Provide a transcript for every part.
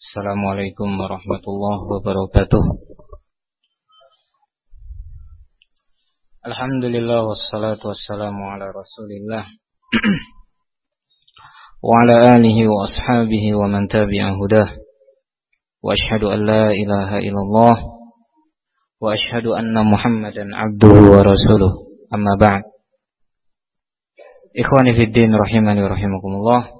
Assalamualaikum warahmatullahi wabarakatuh Alhamdulillah wassalatu wassalamu ala rasulillah Wa ala alihi wa ashabihi wa man tabi'a hudah Wa ashadu an la ilaha illallah Wa ashadu anna muhammadan abduhu wa rasuluh Amma ba'd Ikhwani fid din rahimani wa rahimakumullah eh,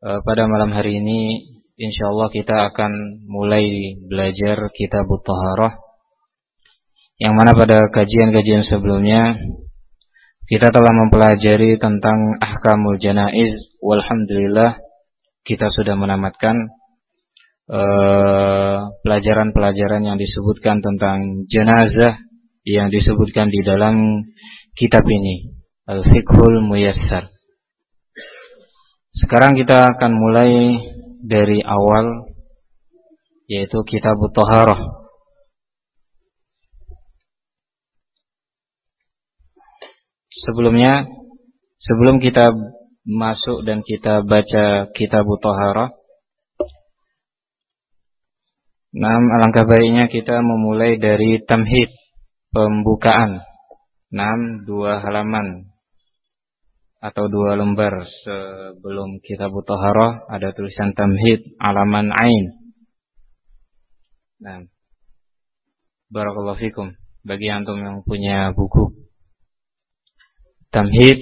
Pada malam hari ini insyaallah kita akan mulai belajar kitab Taharah yang mana pada kajian-kajian sebelumnya kita telah mempelajari tentang ahkamul janaiz. Walhamdulillah kita sudah menamatkan eh, pelajaran-pelajaran uh, yang disebutkan tentang jenazah yang disebutkan di dalam kitab ini. Al-Fiqhul Muyassar sekarang kita akan mulai dari awal yaitu kitab Taharah. Sebelumnya sebelum kita masuk dan kita baca kitab Taharah Nah, alangkah baiknya kita memulai dari tamhid, pembukaan. 6 dua halaman atau dua lembar sebelum kita Taharah ada tulisan tamhid alaman ain. Nah, barakallahu fikum bagi antum yang punya buku tamhid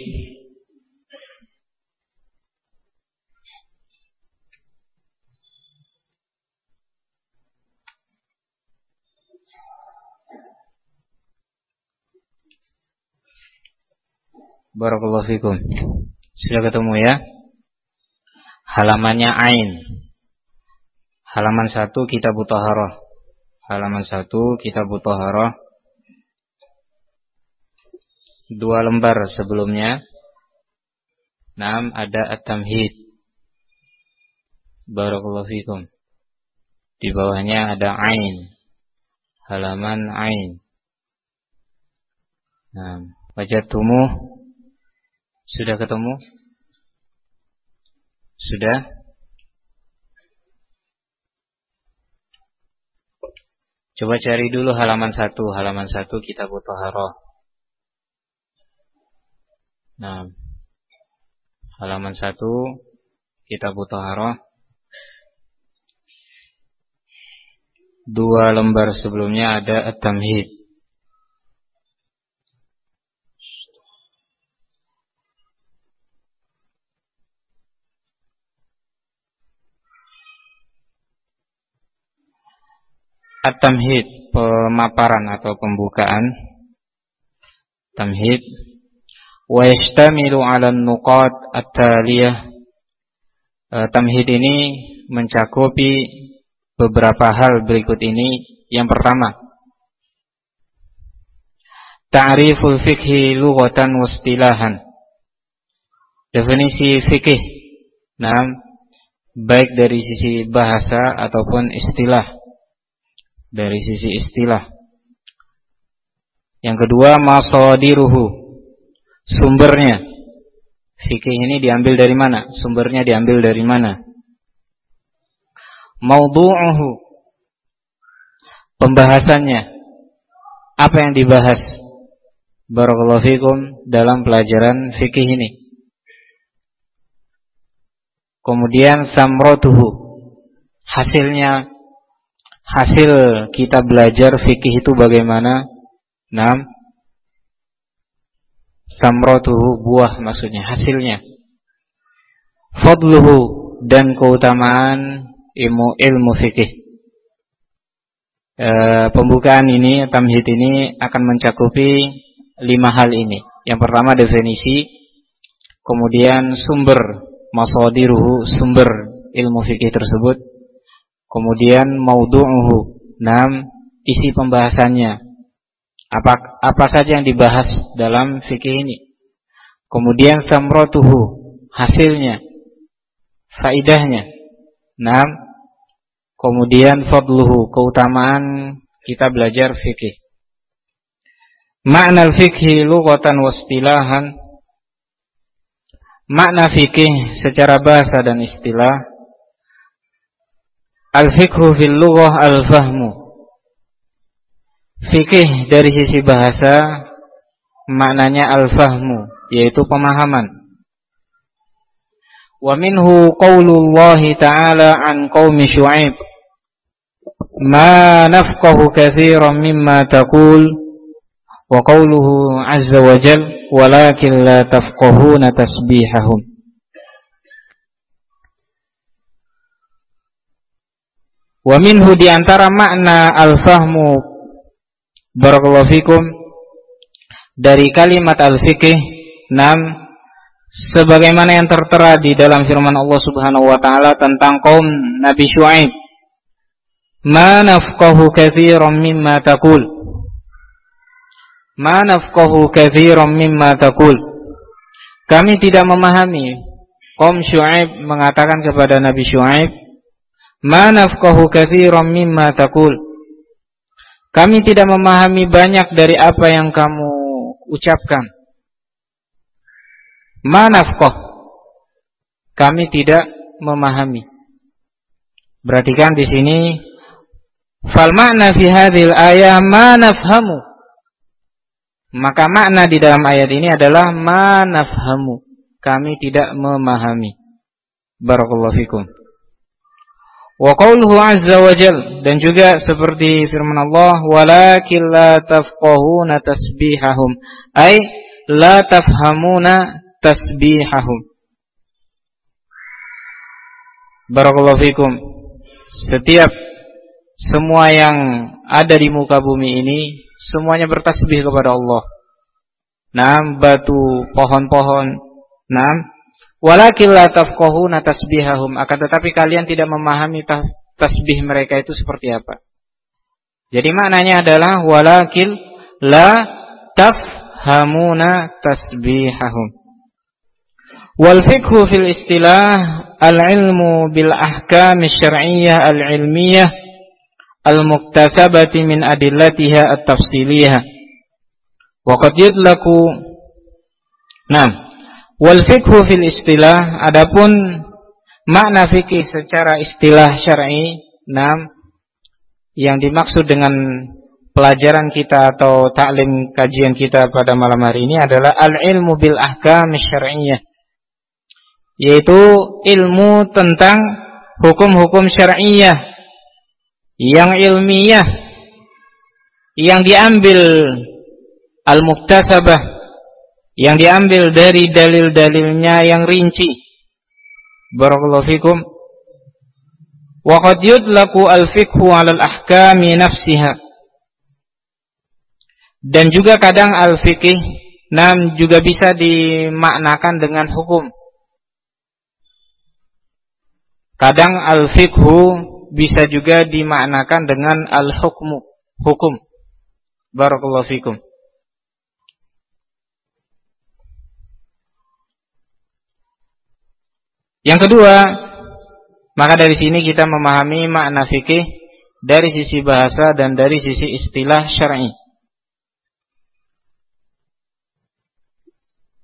Barakallahu fikum. Sudah ketemu ya? Halamannya Ain. Halaman 1 Kitab Taharah. Halaman 1 Kitab Taharah. Dua lembar sebelumnya. 6 ada At-Tamhid. Barakallahu fikum. Di bawahnya ada Ain. Halaman Ain. Nah, wajatumuh sudah ketemu? Sudah? Coba cari dulu halaman satu, halaman satu kita butuh haro. Nah, halaman satu kita butuh haro. Dua lembar sebelumnya ada at-tamhid. At-tamhid, pemaparan atau pembukaan. Tamhid. Wa yashtamilu 'ala nuqat at-taliyah. Eh, tamhid ini mencakupi beberapa hal berikut ini. Yang pertama, ta'riful fikhi lughatan wastilahan. Definisi fikih. Nah, baik dari sisi bahasa ataupun istilah dari sisi istilah. Yang kedua masadiruhu sumbernya. Fikih ini diambil dari mana? Sumbernya diambil dari mana? Maudhu'uhu pembahasannya. Apa yang dibahas? Barakallahu fikum dalam pelajaran fikih ini. Kemudian samrotuhu hasilnya hasil kita belajar fikih itu bagaimana? Nam samrotuhu buah maksudnya hasilnya. Fadluhu dan keutamaan ilmu ilmu fikih. E, pembukaan ini tamhid ini akan mencakupi lima hal ini. Yang pertama definisi, kemudian sumber masadiruhu sumber ilmu fikih tersebut, Kemudian maudhu'uhu. Nam, isi pembahasannya. Apa apa saja yang dibahas dalam fikih ini. Kemudian samrotuhu, hasilnya, faidahnya. Nam, kemudian fadluhu, keutamaan kita belajar fikih. Makna fikih lughatan wastilahan Makna fikih secara bahasa dan istilah Al-fiqhu fil lughah al-fahmu. Fikih dari sisi bahasa maknanya al-fahmu, yaitu pemahaman. Wa minhu qaulullah ta'ala an qaumi Syu'aib. Ma nafqahu katsiran mimma taqul wa qauluhu 'azza wa jal walakin la tafqahuna tasbihahum. Wa minhu di antara makna al-fahmu barakallahu fikum dari kalimat al-fiqh nam sebagaimana yang tertera di dalam firman Allah Subhanahu wa taala tentang kaum Nabi Syuaib. Ma nafqahu katsiran mimma taqul. Ma nafqahu katsiran mimma taqul. Kami tidak memahami kaum Syuaib mengatakan kepada Nabi Syuaib Ma nafqahu katsiran mimma taqul. Kami tidak memahami banyak dari apa yang kamu ucapkan. Ma. Kami tidak memahami. Perhatikan di sini fal makna fi hadhil ayah ma nafhamu. Maka makna di dalam ayat ini adalah ma nafhamu. Kami tidak memahami. Barakallahu fikum. Wa azza wa jal. Dan juga seperti firman Allah walakin la tafqahuna tasbihahum. Ay la tafhamuna tasbihahum. Barakallahu fikum. Setiap semua yang ada di muka bumi ini semuanya bertasbih kepada Allah. Nam batu pohon-pohon. Nam Walakin la tafqahuna tasbihahum akan tetapi kalian tidak memahami tasbih mereka itu seperti apa. Jadi maknanya adalah walakin la tafhamuna tasbihahum. Wal fiqhu fil istilah al-ilmu bil ahkam syar'iyyah al-ilmiyah al-muktasabati min adillatiha at-tafsiliyah. Wa qad yudlaku Naam Wal fikhu fil istilah adapun makna fikih secara istilah syar'i enam yang dimaksud dengan pelajaran kita atau taklim kajian kita pada malam hari ini adalah al ilmu bil ahkam syar'iyyah yaitu ilmu tentang hukum-hukum syar'iyyah yang ilmiah yang diambil al-muktasabah yang diambil dari dalil-dalilnya yang rinci. Barakallahu fikum. Wa qad yudlaku al-fiqhu 'ala al-ahkami nafsiha. Dan juga kadang al-fiqih nam juga bisa dimaknakan dengan hukum. Kadang al-fiqhu bisa juga dimaknakan dengan al-hukmu, hukum. Barakallahu fikum. Yang kedua, maka dari sini kita memahami makna fikih dari sisi bahasa dan dari sisi istilah syar'i.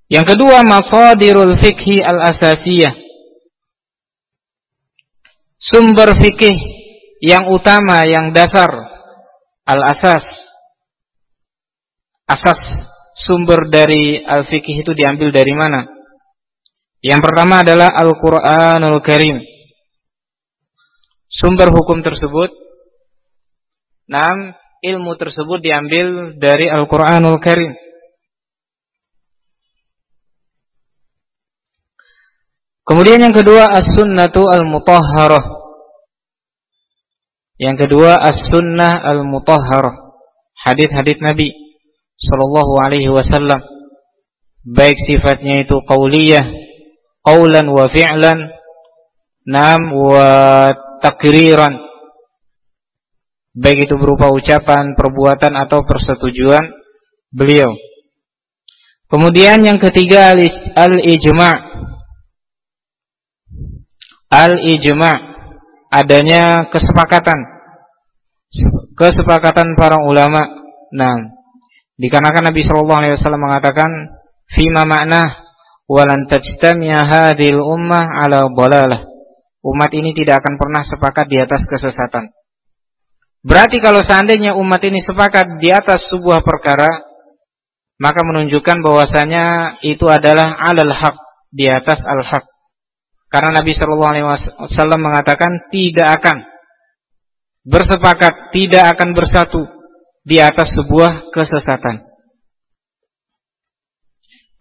Yang kedua, masadirul fikhi al-asasiyah. Sumber fikih yang utama, yang dasar, al-asas. Asas sumber dari al-fikih itu diambil dari mana? Yang pertama adalah Al-Quranul Karim. Sumber hukum tersebut, enam ilmu tersebut diambil dari Al-Quranul Karim. Kemudian yang kedua as-sunnatu al-mutahharah. Yang kedua as-sunnah al-mutahharah. Hadis-hadis Nabi sallallahu alaihi wasallam baik sifatnya itu qauliyah qawlan wa fi'lan nam wa takriran baik itu berupa ucapan, perbuatan atau persetujuan beliau. Kemudian yang ketiga al-ijma' al-ijma' adanya kesepakatan kesepakatan para ulama. Nah, dikarenakan Nabi Shallallahu alaihi wasallam mengatakan fima makna walan tajtami'a hadhil ummah ala dhalalah umat ini tidak akan pernah sepakat di atas kesesatan. Berarti kalau seandainya umat ini sepakat di atas sebuah perkara, maka menunjukkan bahwasanya itu adalah alal haq, di atas al haq. Karena Nabi Shallallahu Alaihi Wasallam mengatakan tidak akan bersepakat, tidak akan bersatu di atas sebuah kesesatan.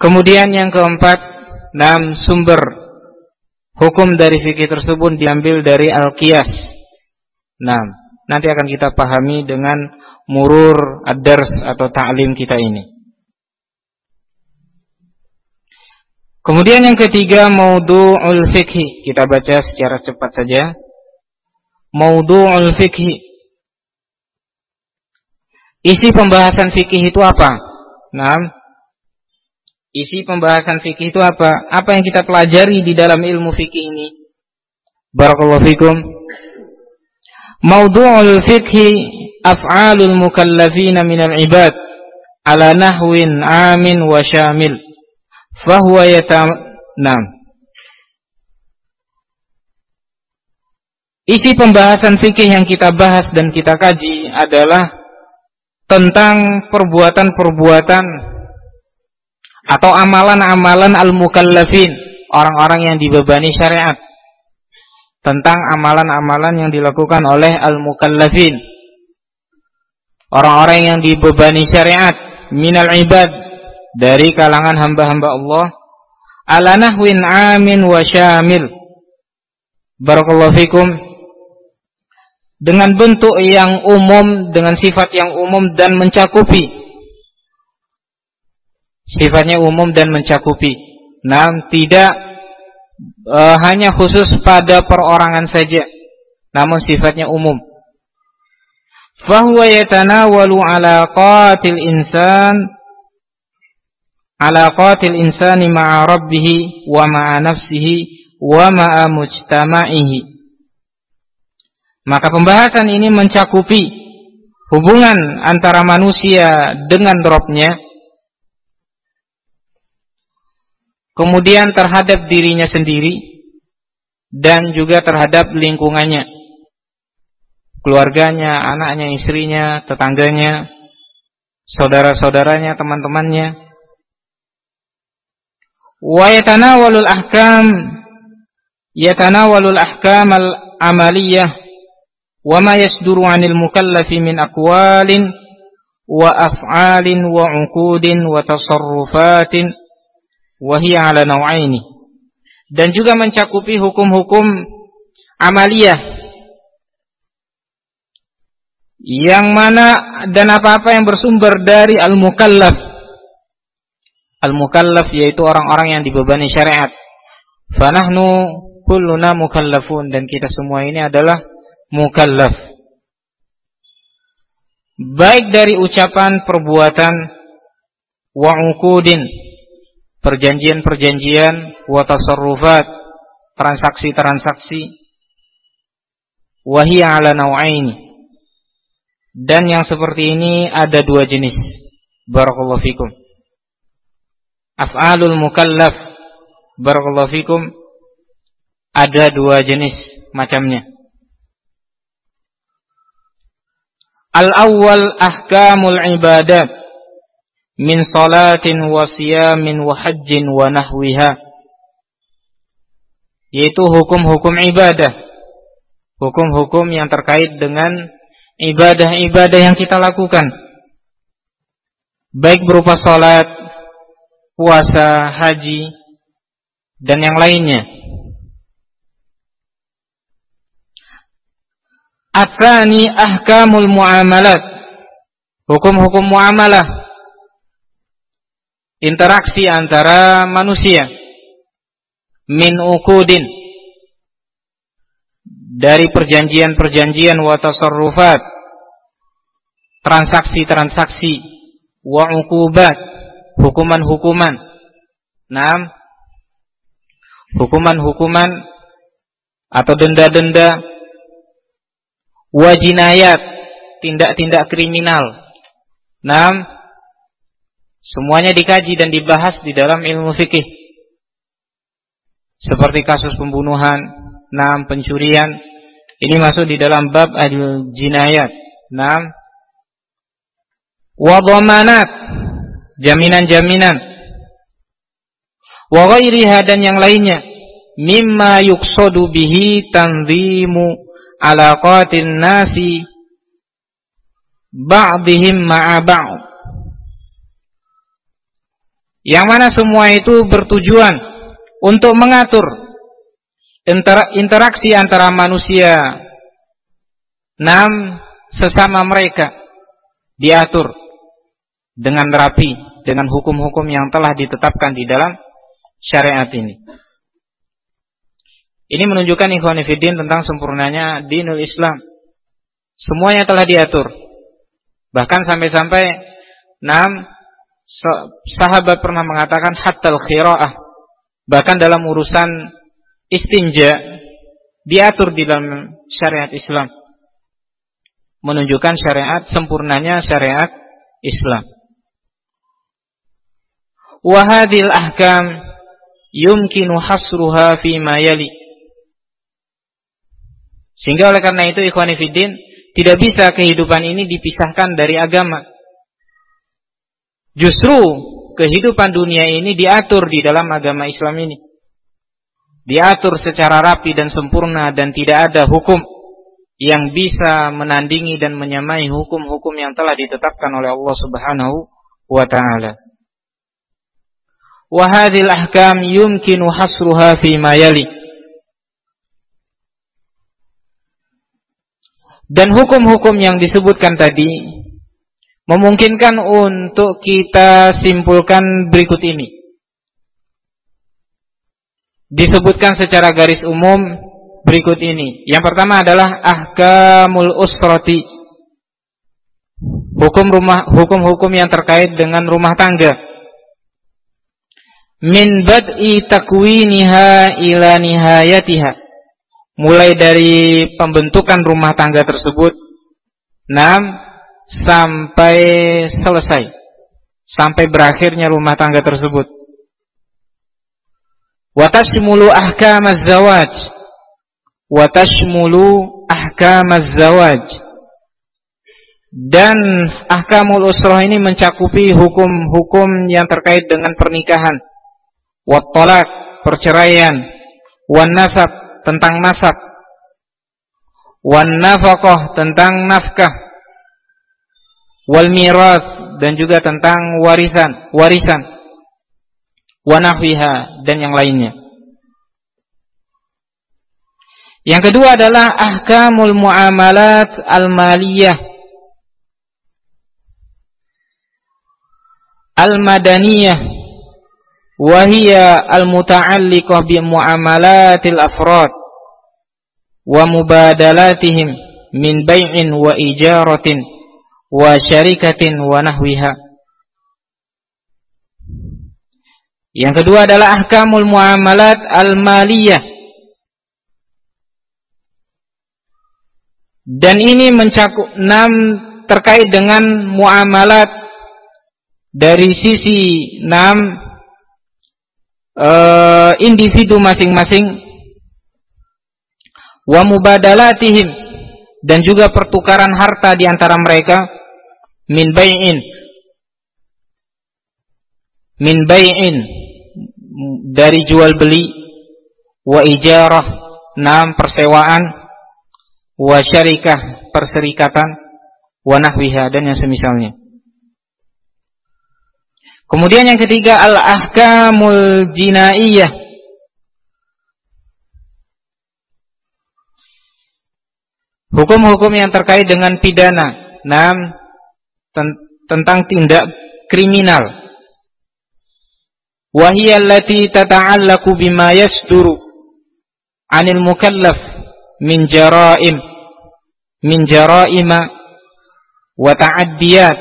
Kemudian yang keempat, enam sumber hukum dari fikih tersebut diambil dari al-qiyas. Nah, nanti akan kita pahami dengan murur ad-dars atau ta'lim kita ini. Kemudian yang ketiga maudhu'ul fikhi. Kita baca secara cepat saja. Maudhu'ul fikhi. Isi pembahasan fikih itu apa? Nah, isi pembahasan fikih itu apa? Apa yang kita pelajari di dalam ilmu fikih ini? Barakallahu fikum. Mawdu'ul fikhi af'alul mukallafina minal ibad ala nahwin amin wa syamil. Fahuwa yatam... Nah. Isi pembahasan fikih yang kita bahas dan kita kaji adalah tentang perbuatan-perbuatan atau amalan-amalan al-mukallafin, orang-orang yang dibebani syariat tentang amalan-amalan yang dilakukan oleh al-mukallafin. Orang-orang yang dibebani syariat minal ibad dari kalangan hamba-hamba Allah ala amin wa syamil. Barakallahu fikum. Dengan bentuk yang umum, dengan sifat yang umum dan mencakupi. Sifatnya umum dan mencakupi. Nah, tidak e, hanya khusus pada perorangan saja namun sifatnya umum fahuwa yatanawalu alaqatil insan alaqatil insani ma'a rabbih wa ma'a nafsihi wa ma'a mujtama'ihi maka pembahasan ini mencakupi hubungan antara manusia dengan Robnya kemudian terhadap dirinya sendiri dan juga terhadap lingkungannya keluarganya, anaknya, istrinya, tetangganya, saudara-saudaranya, teman-temannya. Wa yatanawalul ahkam yatanawalul ahkam al-amaliyah wa ma yasduru 'anil mukallafi min aqwalin wa af'alin wa 'uqudin wa tasarrufatin wahiyya ala naw'aini. Dan juga mencakupi hukum-hukum amaliyah. Yang mana dan apa-apa yang bersumber dari al-mukallaf. Al-mukallaf yaitu orang-orang yang dibebani syariat. Fanahnu kulluna mukallafun. Dan kita semua ini adalah mukallaf. Baik dari ucapan perbuatan wa perjanjian-perjanjian wa tasarrufat transaksi-transaksi wahia ala nau'aini dan yang seperti ini ada dua jenis. Barakallahu fikum. Af'alul mukallaf barakallahu fikum ada dua jenis macamnya. Al awwal ahkamul ibadat min salatin wa siyamin wa hajjin wa nahwiha. Yaitu hukum-hukum ibadah. Hukum-hukum yang terkait dengan ibadah-ibadah yang kita lakukan. Baik berupa salat puasa haji dan yang lainnya. Asani ahkamul muamalat. Hukum-hukum muamalah interaksi antara manusia. Min ukudin dari perjanjian-perjanjian wa tasarrufat. Transaksi-transaksi wa uqubat. Hukuman-hukuman. Enam hukuman-hukuman atau denda-denda. Wajinayat tindak-tindak kriminal. Enam Semuanya dikaji dan dibahas di dalam ilmu fikih. Seperti kasus pembunuhan, enam pencurian. Ini masuk di dalam bab al-jinayat. Enam wa jaminan-jaminan. Wa ghairiha dan yang lainnya mimma yuqsadu bihi tanzimu alaqatin nasi ba'dihim ma'a ba'd. Yang mana semua itu bertujuan untuk mengatur interaksi antara manusia enam sesama mereka diatur dengan rapi dengan hukum-hukum yang telah ditetapkan di dalam syariat ini. Ini menunjukkan ikhwanifidin tentang sempurnanya dinul Islam. Semuanya telah diatur. Bahkan sampai-sampai enam sahabat pernah mengatakan hatal khiraah. Bahkan dalam urusan istinja diatur di dalam syariat Islam. Menunjukkan syariat sempurnanya syariat Islam. Wahadil ahkam yumkinu hasruha fi ma yali. Sehingga oleh karena itu ikhwanifidin tidak bisa kehidupan ini dipisahkan dari agama. Justru kehidupan dunia ini diatur di dalam agama Islam ini. Diatur secara rapi dan sempurna dan tidak ada hukum yang bisa menandingi dan menyamai hukum-hukum yang telah ditetapkan oleh Allah Subhanahu wa taala. Wa hadhil ahkam yumkinu hasruha fi ma yali. Dan hukum-hukum yang disebutkan tadi memungkinkan untuk kita simpulkan berikut ini. Disebutkan secara garis umum berikut ini. Yang pertama adalah ahkamul usrati. Hukum rumah hukum-hukum yang terkait dengan rumah tangga. Min bad'i takwiniha ila nihayatiha mulai dari pembentukan rumah tangga tersebut enam sampai selesai. Sampai berakhirnya rumah tangga tersebut. Watashmulu ahkam az-zawaj. Watashmulu ahkam az-zawaj. Dan ahkamul usrah ini mencakupi hukum-hukum yang terkait dengan pernikahan. Wat perceraian. Wan nasab tentang nasab. Wan nafaqah tentang nafkah wal miras dan juga tentang warisan, warisan wanahwiha dan yang lainnya. Yang kedua adalah ahkamul muamalat al-maliyah. Al-madaniyah. Wahia al-muta'alliqah bi muamalatil afrad wa mubadalatihim min bai'in wa ijaratin wa syarikatin wa nahwiha. Yang kedua adalah ahkamul muamalat al-maliyah. Dan ini mencakup enam terkait dengan muamalat dari sisi enam uh, individu masing-masing wa mubadalatihim dan juga pertukaran harta di antara mereka min bai'in min bai'in dari jual beli. Wa ijarah. Nam persewaan. Wa syarikah perserikatan. Wa nahwiha dan yang semisalnya. Kemudian yang ketiga al-ahkamul jinaiyah. Hukum-hukum yang terkait dengan pidana. Enam tentang tindak kriminal. Wahiyya allati tata'allaku bima yasduru 'anil mukallaf min jara'im min jara'ima wa ta'addiyat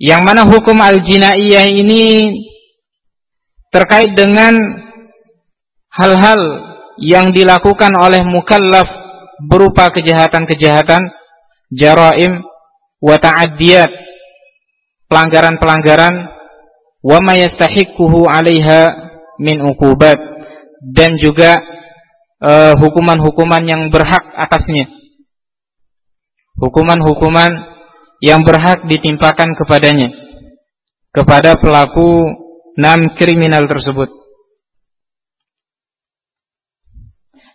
yang mana hukum al-jinaiyah ini terkait dengan hal-hal yang dilakukan oleh mukallaf berupa kejahatan-kejahatan, jaraim, wa ta'addiyat, pelanggaran-pelanggaran, wa ma yastahiquhu 'alaiha min uqubat dan juga eh, hukuman-hukuman uh, yang berhak atasnya. Hukuman-hukuman yang berhak ditimpakan kepadanya kepada pelaku enam kriminal tersebut.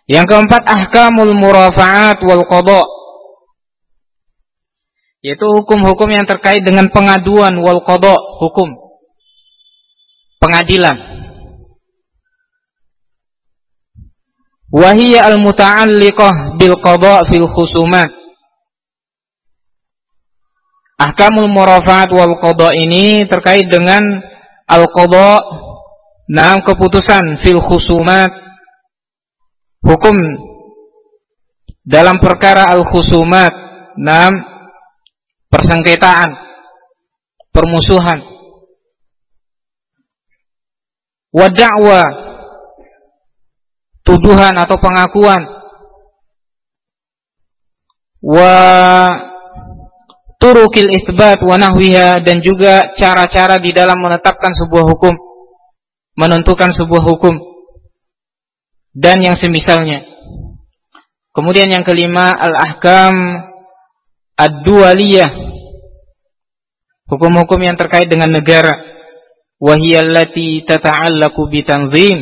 Yang keempat ahkamul murafa'at wal qada. Yaitu hukum-hukum yang terkait dengan pengaduan wal qada, hukum pengadilan. Wahiyya al-muta'alliqah bil qada fil khusumat. Ahkamul murafa'at wal qada ini terkait dengan al-qada, nah keputusan fil khusumat hukum dalam perkara al-khusumat, enam persengketaan, permusuhan, wada'wa, tuduhan atau pengakuan, wa turukil isbat wa nahwiha dan juga cara-cara di dalam menetapkan sebuah hukum, menentukan sebuah hukum. Dan yang semisalnya. Kemudian yang kelima al-ahkam ad-dualiyah. Hukum-hukum yang terkait dengan negara. Wahiyallati tata'allaku bitanzim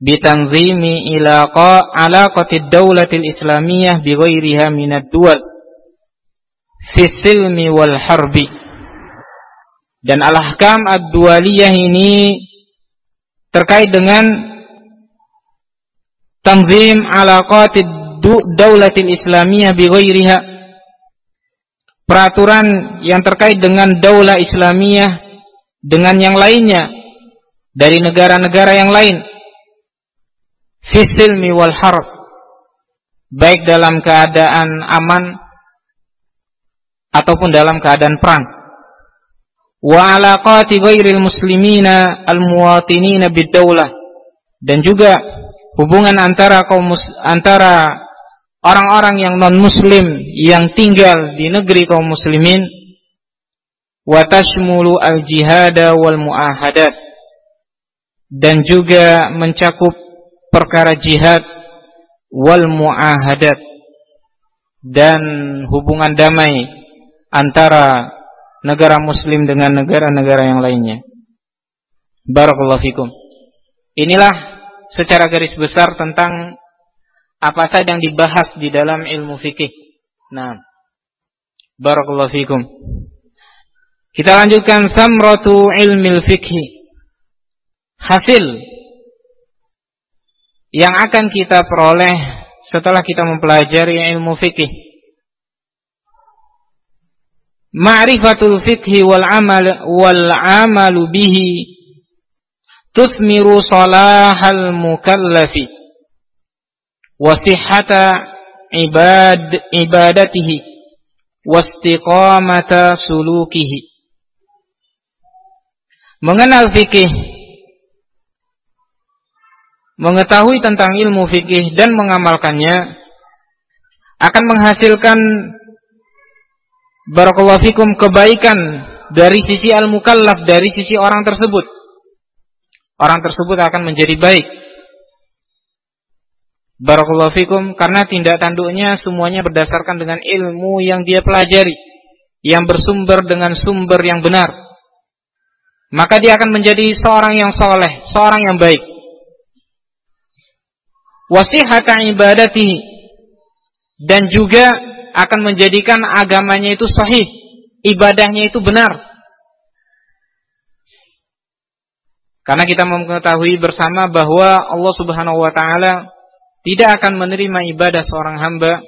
bitanzimi ilaqa alaqati ad-dawlati al-islamiyah bighairiha min ad-duwal fi silmi wal harbi. Dan al-ahkam ad-dualiyah ini terkait dengan tanzim alaqatid daulatil islamiyah bi ghairiha peraturan yang terkait dengan daulah islamiyah dengan yang lainnya dari negara-negara yang lain. Fisilmi wal harb. Baik dalam keadaan aman ataupun dalam keadaan perang. Wa alaqati ghairil muslimina al muwatinina bid daulah dan juga hubungan antara kaum antara orang-orang yang non muslim yang tinggal di negeri kaum muslimin wa tashmulu al jihad wal muahadat dan juga mencakup perkara jihad wal muahadat dan hubungan damai antara negara muslim dengan negara-negara yang lainnya. Barakallahu fikum. Inilah secara garis besar tentang apa saja yang dibahas di dalam ilmu fikih. Nah, barakallahu fikum. Kita lanjutkan samratu ilmil fikih. Hasil yang akan kita peroleh setelah kita mempelajari ilmu fikih. Ma'rifatul fikhi wal amal wal amalu bihi tusmiru salahal mukallafi wa sihhata ibad ibadatihi wastiqamata sulukihi mengenal fikih mengetahui tentang ilmu fikih dan mengamalkannya akan menghasilkan barakallahu fikum kebaikan dari sisi al-mukallaf dari sisi orang tersebut orang tersebut akan menjadi baik. Barakallahu fikum karena tindak tanduknya semuanya berdasarkan dengan ilmu yang dia pelajari yang bersumber dengan sumber yang benar. Maka dia akan menjadi seorang yang soleh, seorang yang baik. Wasihata ibadati dan juga akan menjadikan agamanya itu sahih, ibadahnya itu benar. Karena kita mengetahui bersama bahwa Allah Subhanahu wa taala tidak akan menerima ibadah seorang hamba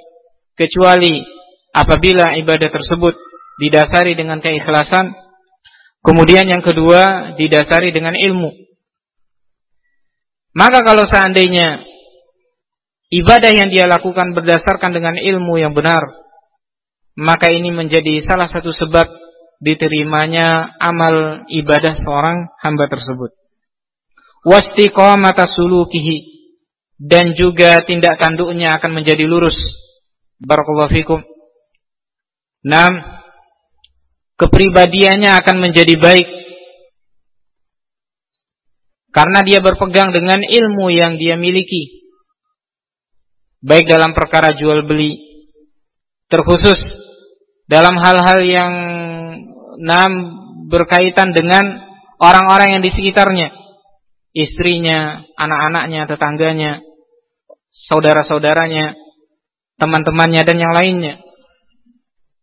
kecuali apabila ibadah tersebut didasari dengan keikhlasan, kemudian yang kedua didasari dengan ilmu. Maka kalau seandainya ibadah yang dia lakukan berdasarkan dengan ilmu yang benar, maka ini menjadi salah satu sebab diterimanya amal ibadah seorang hamba tersebut. Wastiqamata sulukihi dan juga tindak tanduknya akan menjadi lurus. Barakallahu fikum. Nam kepribadiannya akan menjadi baik. Karena dia berpegang dengan ilmu yang dia miliki. Baik dalam perkara jual beli. Terkhusus dalam hal-hal yang nam berkaitan dengan orang-orang yang di sekitarnya. Istrinya, anak-anaknya, tetangganya, saudara-saudaranya, teman-temannya dan yang lainnya.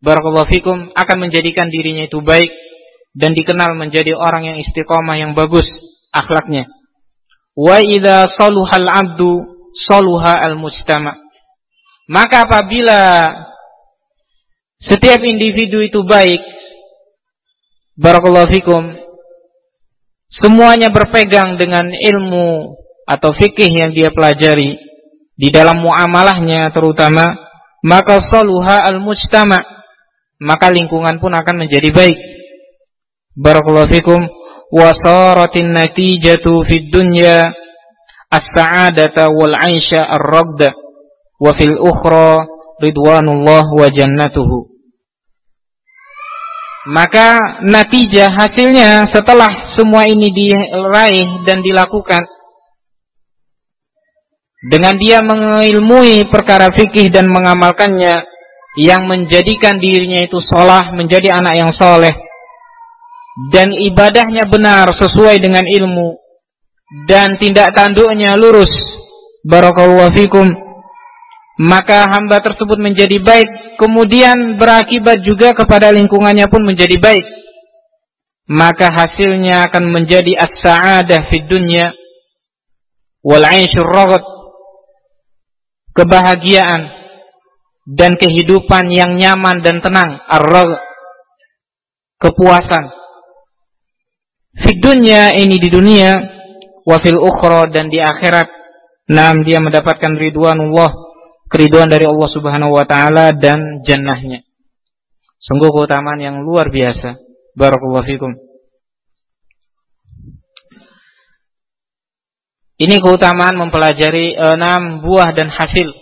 Barakallahu fikum akan menjadikan dirinya itu baik dan dikenal menjadi orang yang istiqomah yang bagus akhlaknya. Wa idza saluhal abdu saluha al mujtama. Maka apabila setiap individu itu baik, barakallahu fikum, semuanya berpegang dengan ilmu atau fikih yang dia pelajari di dalam muamalahnya terutama maka saluha al-mujtama. Maka lingkungan pun akan menjadi baik. Barakallahu fikum. Wa saratin natijatu fid dunya as-sa'adata wal 'aisha ar-ragda wa fil ukhra ridwanullah wa jannatuhu. Maka natijah hasilnya setelah semua ini diraih dan dilakukan dengan dia mengilmui perkara fikih dan mengamalkannya yang menjadikan dirinya itu solah menjadi anak yang soleh dan ibadahnya benar sesuai dengan ilmu dan tindak tanduknya lurus barakallahu fikum maka hamba tersebut menjadi baik kemudian berakibat juga kepada lingkungannya pun menjadi baik. Maka hasilnya akan menjadi as-sa'adah fid dunya wal kebahagiaan dan kehidupan yang nyaman dan tenang ar kepuasan. Di dunia ini di dunia wa fil ukhra dan di akhirat. Nam dia mendapatkan ridwanullah keriduan dari Allah Subhanahu wa taala dan jannahnya. Sungguh keutamaan yang luar biasa. Barakallahu fikum ini keutamaan mempelajari enam buah dan hasil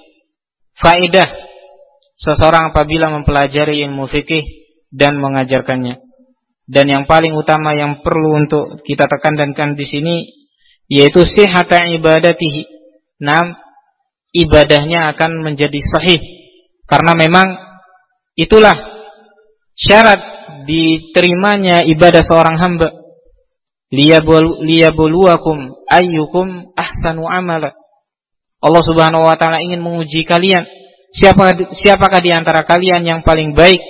faidah seseorang apabila mempelajari ilmu fikih dan mengajarkannya dan yang paling utama yang perlu untuk kita tekankan di sini yaitu sihata ibadatihi. Nam ibadahnya akan menjadi sahih karena memang itulah syarat diterimanya ibadah seorang hamba. Liyabluwakum ayyukum ahsanu amala. Allah Subhanahu wa taala ingin menguji kalian. Siapa siapakah di antara kalian yang paling baik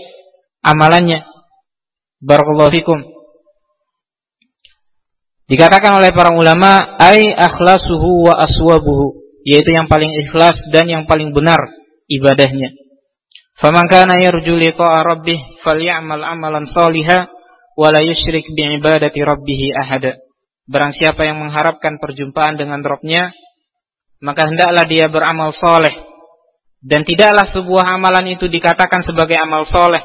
amalannya? Barakallahu fikum. Dikatakan oleh para ulama, ai akhlasuhu wa aswabuhu, yaitu yang paling ikhlas dan yang paling benar ibadahnya. Faman kana yarju liqa'a rabbih falyamal amalan shaliha wa la yusyrik bi ibadati rabbih ahada. Barang siapa yang mengharapkan perjumpaan dengan Rabbnya, maka hendaklah dia beramal soleh. Dan tidaklah sebuah amalan itu dikatakan sebagai amal soleh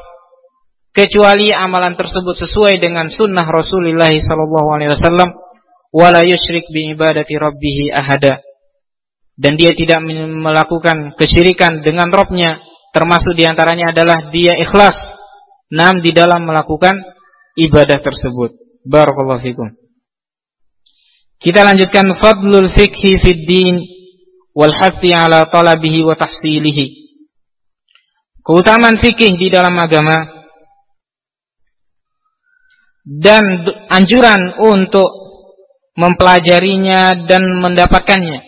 kecuali amalan tersebut sesuai dengan sunnah Rasulullah wasallam wala yusyrik bi ibadati rabbih ahada dan dia tidak melakukan kesyirikan dengan Robnya termasuk di antaranya adalah dia ikhlas nam di dalam melakukan ibadah tersebut. Barakallahu fikum. Kita lanjutkan fadlul fikhi fid din wal hasi ala talabihi wa tahsilihi. Keutamaan fikih di dalam agama dan anjuran untuk mempelajarinya dan mendapatkannya.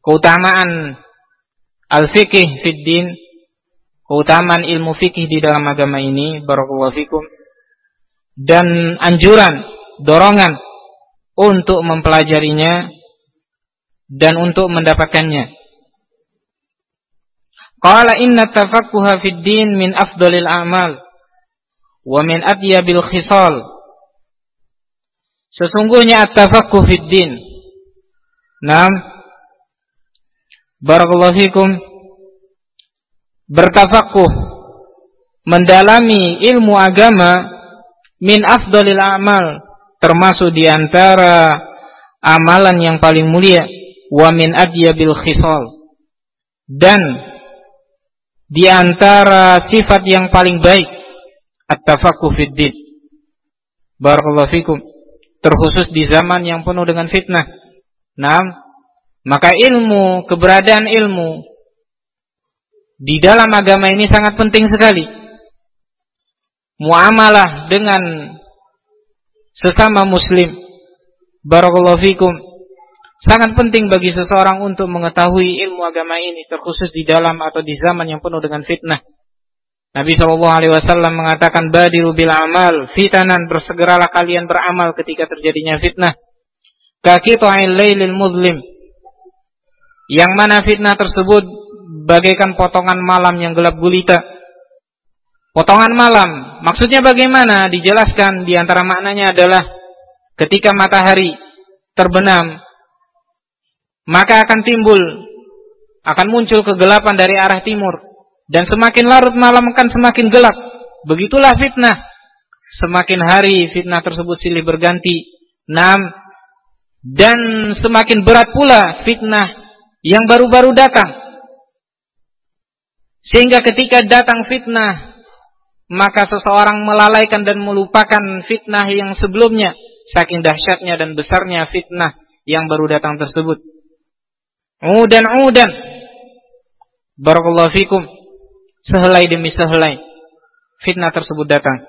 Keutamaan al-fiqih fid din, keutamaan ilmu fikih di dalam agama ini, barakallahu fikum. Dan anjuran, dorongan untuk mempelajarinya dan untuk mendapatkannya. Qala inna tafaqquha fid din min afdalil a'mal wa min atyabil khisal sesungguhnya at-tafaqquh fid din Naam Barakallahu fikum bertafaqquh mendalami ilmu agama min afdalil amal termasuk di antara amalan yang paling mulia wa min adyabil khisal dan di antara sifat yang paling baik at-tafaqquh fid. Barakallahu fikum. terkhusus di zaman yang penuh dengan fitnah. Nah, maka ilmu, keberadaan ilmu di dalam agama ini sangat penting sekali. Muamalah dengan sesama muslim. Barakallahu fikum. Sangat penting bagi seseorang untuk mengetahui ilmu agama ini terkhusus di dalam atau di zaman yang penuh dengan fitnah. Nabi Shallallahu Alaihi Wasallam mengatakan badiru bil amal fitanan bersegeralah kalian beramal ketika terjadinya fitnah. Kaki tu'ain lailil muzlim. Yang mana fitnah tersebut bagaikan potongan malam yang gelap gulita. Potongan malam, maksudnya bagaimana? Dijelaskan di antara maknanya adalah ketika matahari terbenam, maka akan timbul, akan muncul kegelapan dari arah timur. Dan semakin larut malam akan semakin gelap. Begitulah fitnah. Semakin hari fitnah tersebut silih berganti. Enam. Dan semakin berat pula fitnah yang baru-baru datang. Sehingga ketika datang fitnah maka seseorang melalaikan dan melupakan fitnah yang sebelumnya saking dahsyatnya dan besarnya fitnah yang baru datang tersebut. Udan udan. Barakallahu fikum. Sehelai demi sehelai fitnah tersebut datang.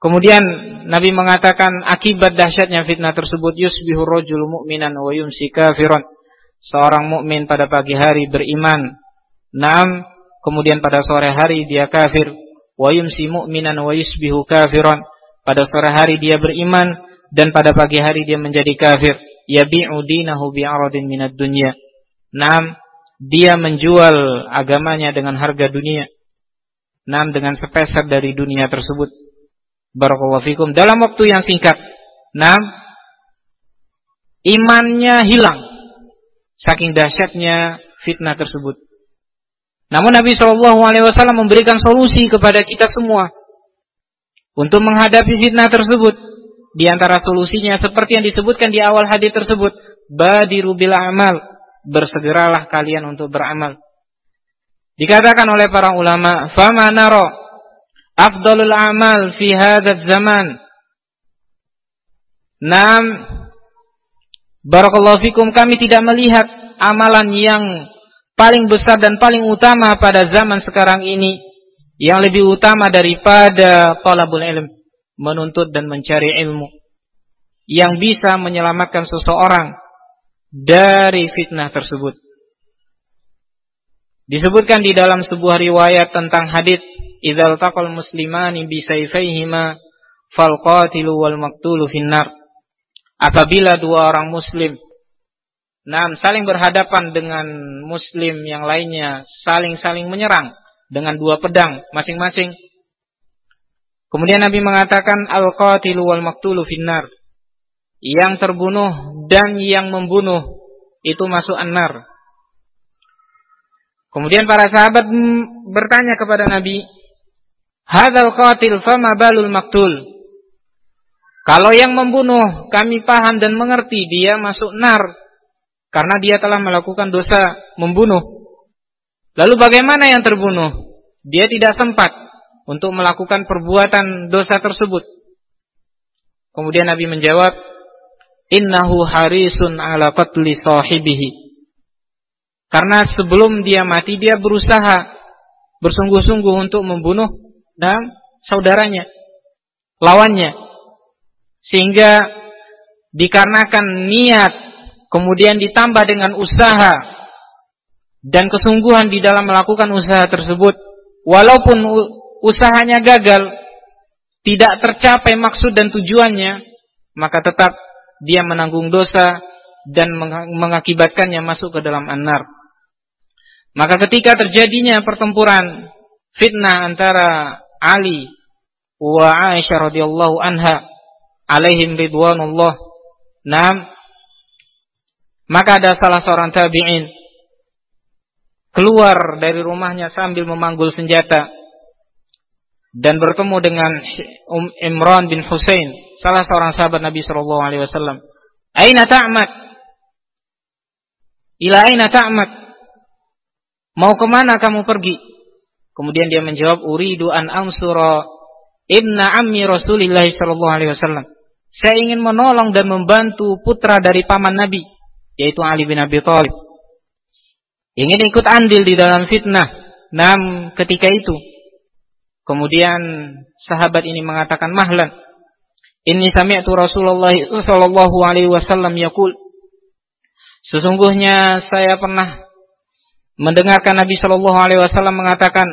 Kemudian Nabi mengatakan akibat dahsyatnya fitnah tersebut yusbihu rajul mu'minan wa yumsi kafiran. Seorang mukmin pada pagi hari beriman. Naam kemudian pada sore hari dia kafir, wa yumsi mu'minan wa yusbihu kafiran. Pada sore hari dia beriman dan pada pagi hari dia menjadi kafir. Yabi'u dinahu bi'aradin minad dunya. Naam, dia menjual agamanya dengan harga dunia. Naam dengan sepeser dari dunia tersebut. Barakallahu fikum dalam waktu yang singkat. Naam, imannya hilang saking dahsyatnya fitnah tersebut. Namun Nabi Shallallahu Alaihi Wasallam memberikan solusi kepada kita semua untuk menghadapi fitnah tersebut. Di antara solusinya seperti yang disebutkan di awal hadis tersebut, badiru bil amal, bersegeralah kalian untuk beramal. Dikatakan oleh para ulama, fama naro afdalul amal fi hadzal zaman. Nam Barakallahu fikum kami tidak melihat amalan yang paling besar dan paling utama pada zaman sekarang ini yang lebih utama daripada talabul ilm menuntut dan mencari ilmu yang bisa menyelamatkan seseorang dari fitnah tersebut. Disebutkan di dalam sebuah riwayat tentang hadis idzal taqal muslimani bi sayfayhima fal wal maqtulu finnar. Apabila dua orang muslim Nah, saling berhadapan dengan muslim yang lainnya, saling-saling menyerang dengan dua pedang masing-masing. Kemudian Nabi mengatakan al-qatilu wal maqtulu finnar. Yang terbunuh dan yang membunuh itu masuk an-nar. Kemudian para sahabat bertanya kepada Nabi, "Hadzal qatil fama balul maqtul?" Kalau yang membunuh kami paham dan mengerti dia masuk nar, karena dia telah melakukan dosa membunuh. Lalu bagaimana yang terbunuh? Dia tidak sempat untuk melakukan perbuatan dosa tersebut. Kemudian Nabi menjawab, "Innahu harisun ala qatli sahibihi." Karena sebelum dia mati dia berusaha bersungguh-sungguh untuk membunuh dan saudaranya, lawannya. Sehingga dikarenakan niat kemudian ditambah dengan usaha dan kesungguhan di dalam melakukan usaha tersebut, walaupun usahanya gagal, tidak tercapai maksud dan tujuannya, maka tetap dia menanggung dosa dan mengakibatkannya masuk ke dalam anar. Maka ketika terjadinya pertempuran fitnah antara Ali wa Aisyah radhiyallahu anha alaihim ridwanullah. Nam maka ada salah seorang tabi'in keluar dari rumahnya sambil memanggul senjata dan bertemu dengan Um Imran bin Husain, salah seorang sahabat Nabi sallallahu alaihi wasallam. "Aina ta'mat?" "Ila aina ta'mat?" Mau ke mana kamu pergi? Kemudian dia menjawab, "Uridu an ansura ibna ammi Rasulillah sallallahu alaihi wasallam." Saya ingin menolong dan membantu putra dari paman Nabi, yaitu Ali bin Abi Thalib. Ingin ikut andil di dalam fitnah. Nam ketika itu. Kemudian sahabat ini mengatakan mahlan. Ini sami'tu Rasulullah sallallahu alaihi wasallam yaqul. Sesungguhnya saya pernah mendengarkan Nabi sallallahu alaihi wasallam mengatakan,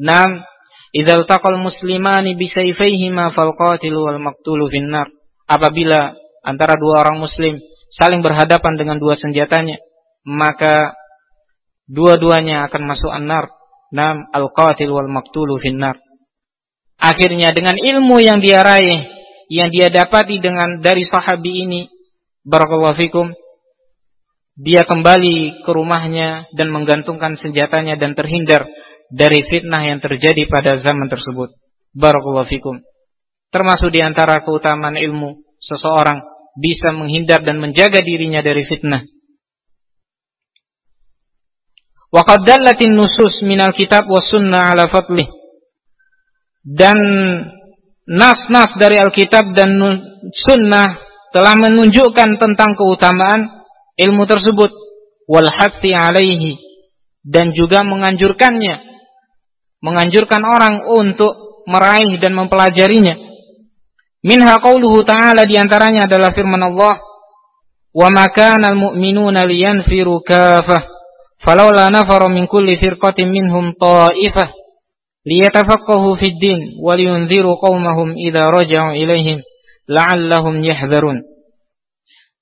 "Nam Idzal taqal muslimani bisayfayhima fal qatilu wal maqtulu finnar. Apabila antara dua orang muslim saling berhadapan dengan dua senjatanya, maka dua-duanya akan masuk an-nar. Nam al-qatil wal maqtulu finnar. Akhirnya dengan ilmu yang dia raih, yang dia dapati dengan dari sahabi ini, barakallahu fikum, dia kembali ke rumahnya dan menggantungkan senjatanya dan terhindar dari fitnah yang terjadi pada zaman tersebut. Barakallahu fikum. Termasuk di antara keutamaan ilmu, seseorang bisa menghindar dan menjaga dirinya dari fitnah. Wa qad dallatin nusus minal kitab was sunnah ala fadlih. Dan nas-nas dari Alkitab dan sunnah telah menunjukkan tentang keutamaan ilmu tersebut wal alaihi dan juga menganjurkannya menganjurkan orang untuk meraih dan mempelajarinya. Minha qauluhu ta'ala di antaranya adalah firman Allah, "Wa ma kana al-mu'minuna liyanfiru kafah, falawla nafara min kulli firqatin minhum ta'ifah liyatafaqahu fid din wa liyunziru qaumahum idza raja'u ilaihim la'allahum yahdharun."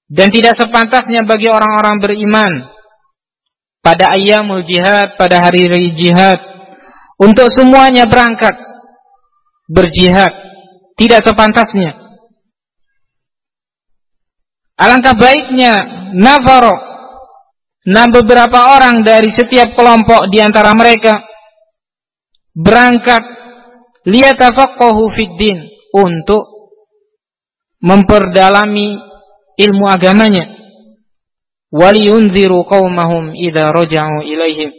Dan tidak sepantasnya bagi orang-orang beriman pada ayyamul jihad, pada hari-hari jihad, untuk semuanya berangkat berjihad tidak sepantasnya. Alangkah baiknya nafaro nah beberapa orang dari setiap kelompok di antara mereka berangkat liyatafaqahu fiddin untuk memperdalami ilmu agamanya. Waliyunziru qaumahum idza raja'u ilaihim.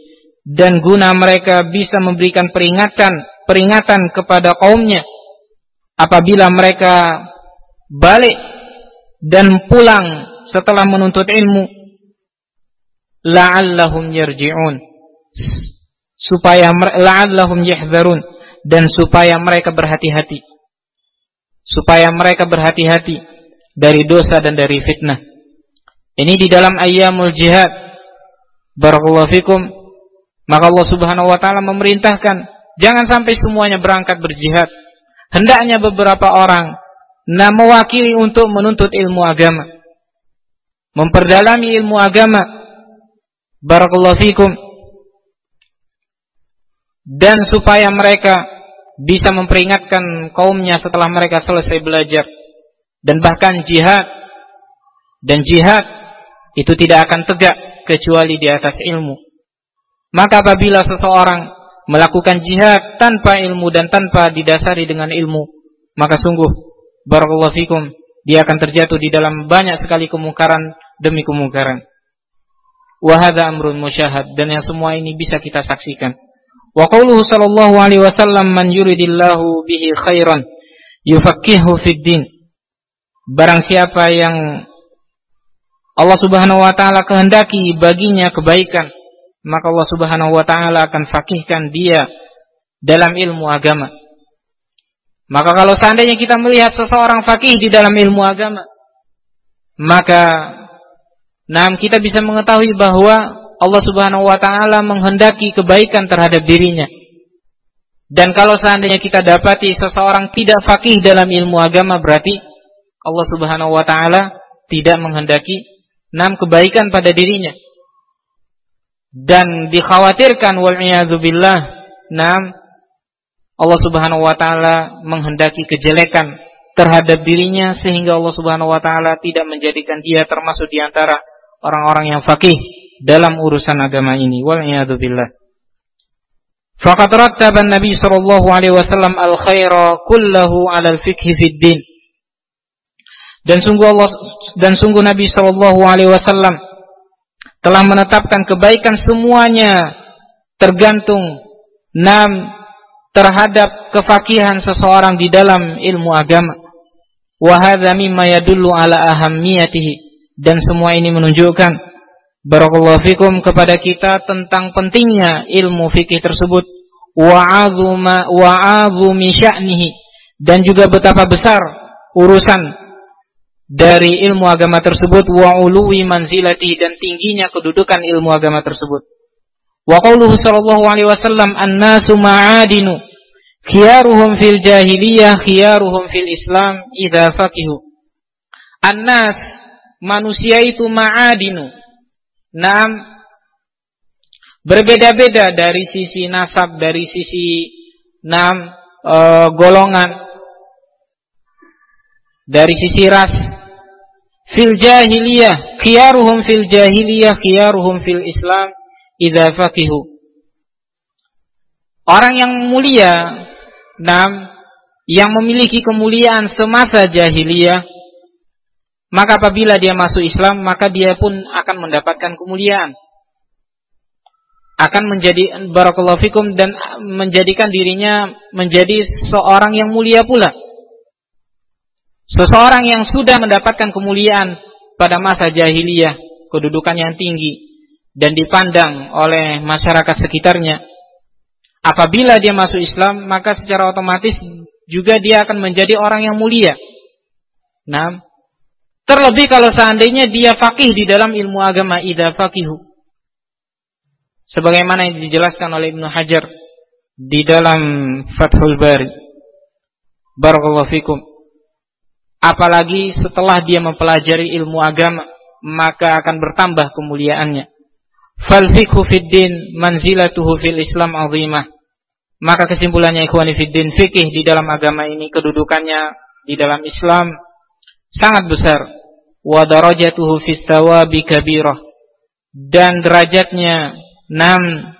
Dan guna mereka bisa memberikan peringatan peringatan kepada kaumnya apabila mereka balik dan pulang setelah menuntut ilmu la'allahum yarji'un. Supaya la'allahum yahzarun. Dan supaya mereka berhati-hati. Supaya mereka berhati-hati dari dosa dan dari fitnah. Ini di dalam ayyamul jihad. Barakallahu fikum. Maka Allah Subhanahu wa taala memerintahkan jangan sampai semuanya berangkat berjihad. Hendaknya beberapa orang nah mewakili untuk menuntut ilmu agama. Memperdalami ilmu agama. Barakallahu fikum. Dan supaya mereka bisa memperingatkan kaumnya setelah mereka selesai belajar dan bahkan jihad dan jihad itu tidak akan tegak kecuali di atas ilmu maka apabila seseorang melakukan jihad tanpa ilmu dan tanpa didasari dengan ilmu, maka sungguh barakallahu fikum dia akan terjatuh di dalam banyak sekali kemungkaran demi kemungkaran. Wahada amrun musyahad dan yang semua ini bisa kita saksikan. Wa qauluhu sallallahu alaihi wasallam man yuridillahu bihi khairan yufaqihu fid din. Barang siapa yang Allah Subhanahu wa taala kehendaki baginya kebaikan, maka Allah Subhanahu wa taala akan fakihkan dia dalam ilmu agama. Maka kalau seandainya kita melihat seseorang fakih di dalam ilmu agama, maka nah kita bisa mengetahui bahwa Allah Subhanahu wa taala menghendaki kebaikan terhadap dirinya. Dan kalau seandainya kita dapati seseorang tidak fakih dalam ilmu agama berarti Allah Subhanahu wa taala tidak menghendaki enam kebaikan pada dirinya dan dikhawatirkan wal billah nam Allah Subhanahu wa taala menghendaki kejelekan terhadap dirinya sehingga Allah Subhanahu wa taala tidak menjadikan dia termasuk di antara orang-orang yang fakih dalam urusan agama ini wal billah Faqad rattaba Nabi sallallahu alaihi wasallam al-khaira kullahu 'ala al-fiqh fid din. Dan sungguh Allah dan sungguh Nabi sallallahu alaihi wasallam telah menetapkan kebaikan semuanya tergantung enam terhadap kefakihan seseorang di dalam ilmu agama. Wa hadza mimma ala ahammiyatihi. Dan semua ini menunjukkan barakallahu fikum kepada kita tentang pentingnya ilmu fikih tersebut. Wa wa sya'nihi. Dan juga betapa besar urusan dari ilmu agama tersebut wa uluwi manzilati dan tingginya kedudukan ilmu agama tersebut. Wa qauluhu sallallahu alaihi wasallam an-nasu ma'adinu khiyaruhum fil jahiliyah khiyaruhum fil Islam idza faqihu. An-nas manusia itu ma'adinu. Naam berbeda-beda dari sisi nasab, dari sisi nam e, golongan, dari sisi ras, fil jahiliyah khiyaruhum fil jahiliyah khiyaruhum fil Islam idza faqihu Orang yang mulia nam yang memiliki kemuliaan semasa jahiliyah maka apabila dia masuk Islam maka dia pun akan mendapatkan kemuliaan. Akan menjadi barakallahu fikum dan menjadikan dirinya menjadi seorang yang mulia pula Seseorang yang sudah mendapatkan kemuliaan pada masa jahiliyah, kedudukan yang tinggi dan dipandang oleh masyarakat sekitarnya. Apabila dia masuk Islam, maka secara otomatis juga dia akan menjadi orang yang mulia. Nah, terlebih kalau seandainya dia fakih di dalam ilmu agama, ida fakihu. Sebagaimana yang dijelaskan oleh Ibnu Hajar di dalam Fathul Bari. Barakallahu fikum apalagi setelah dia mempelajari ilmu agama maka akan bertambah kemuliaannya. Fal fiqhu manzilatuhu fil islam azimah. Maka kesimpulannya ikhwani fid fikih di dalam agama ini kedudukannya di dalam Islam sangat besar. Wa darajatuhu fis kabirah. Dan derajatnya enam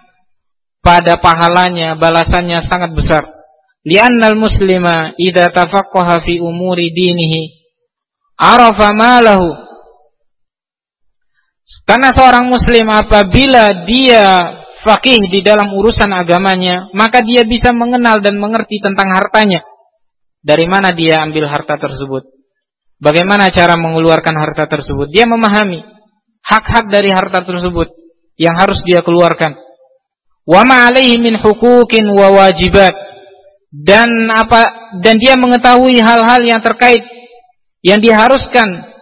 pada pahalanya balasannya sangat besar لأن المسلم إذا تفقه في أمور دينه عرف ما له karena seorang muslim apabila dia fakih di dalam urusan agamanya, maka dia bisa mengenal dan mengerti tentang hartanya. Dari mana dia ambil harta tersebut? Bagaimana cara mengeluarkan harta tersebut? Dia memahami hak-hak dari harta tersebut yang harus dia keluarkan. Wa ma alaihi min hukukin wa wajibat dan apa dan dia mengetahui hal-hal yang terkait yang diharuskan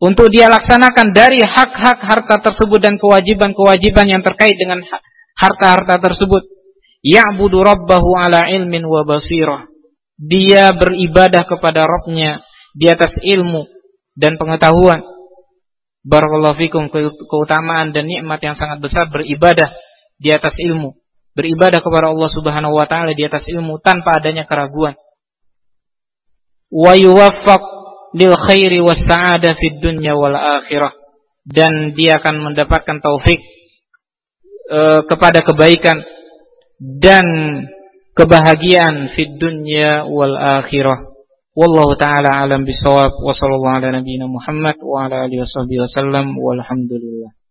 untuk dia laksanakan dari hak-hak harta tersebut dan kewajiban-kewajiban yang terkait dengan harta-harta tersebut. Ya'budu rabbahu ala ilmin wa basirah. Dia beribadah kepada Rabbnya di atas ilmu dan pengetahuan. Barakallahu fikum keutamaan dan nikmat yang sangat besar beribadah di atas ilmu beribadah kepada Allah Subhanahu wa taala di atas ilmu tanpa adanya keraguan. Wa yuwaffaq lil khairi was sa'ada fid dunya wal akhirah dan dia akan mendapatkan taufik e, kepada kebaikan dan kebahagiaan fid dunya wal akhirah. Wallahu taala alam bisawab wa sallallahu ala nabiyyina Muhammad wa ala alihi wasallam walhamdulillah.